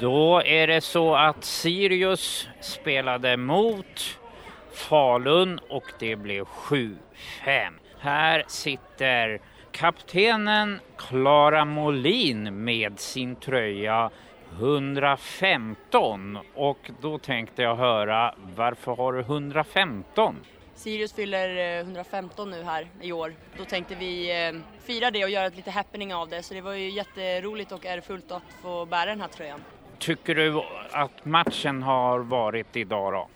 Då är det så att Sirius spelade mot Falun och det blev 7-5. Här sitter kaptenen Klara Molin med sin tröja 115 och då tänkte jag höra varför har du 115? Sirius fyller eh, 115 nu här i år. Då tänkte vi eh, fira det och göra ett lite happening av det. Så det var ju jätteroligt och ärofullt att få bära den här tröjan. Tycker du att matchen har varit idag då?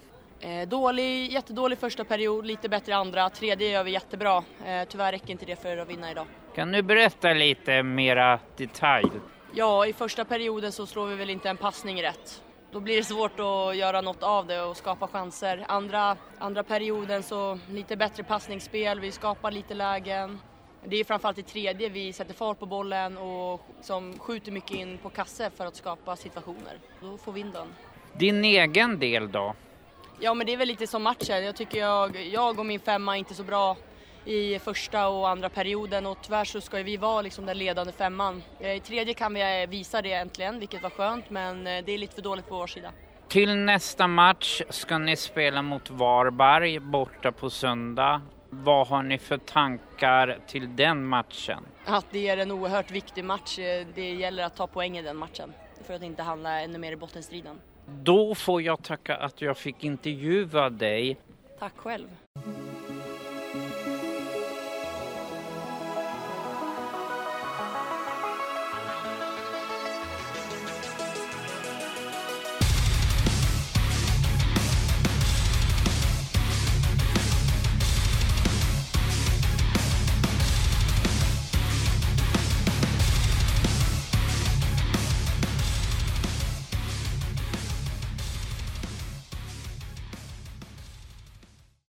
Eh, dålig, jättedålig första period, lite bättre andra. Tredje gör vi jättebra. Eh, tyvärr räcker inte det för att vinna idag. Kan du berätta lite mera detalj? Ja, i första perioden så slår vi väl inte en passning rätt. Då blir det svårt att göra något av det och skapa chanser. Andra, andra perioden så lite bättre passningsspel, vi skapar lite lägen. Det är framförallt i tredje vi sätter fart på bollen och som skjuter mycket in på kasse för att skapa situationer. Då får vi in den. Din egen del då? Ja men det är väl lite som matchen. Jag tycker jag, jag och min femma är inte så bra i första och andra perioden och tyvärr så ska ju vi vara liksom den ledande femman. Eh, I tredje kan vi visa det äntligen, vilket var skönt, men eh, det är lite för dåligt på vår sida. Till nästa match ska ni spela mot Varberg borta på söndag. Vad har ni för tankar till den matchen? Att det är en oerhört viktig match. Det gäller att ta poäng i den matchen för att inte hamna ännu mer i bottenstriden. Då får jag tacka att jag fick intervjua dig. Tack själv.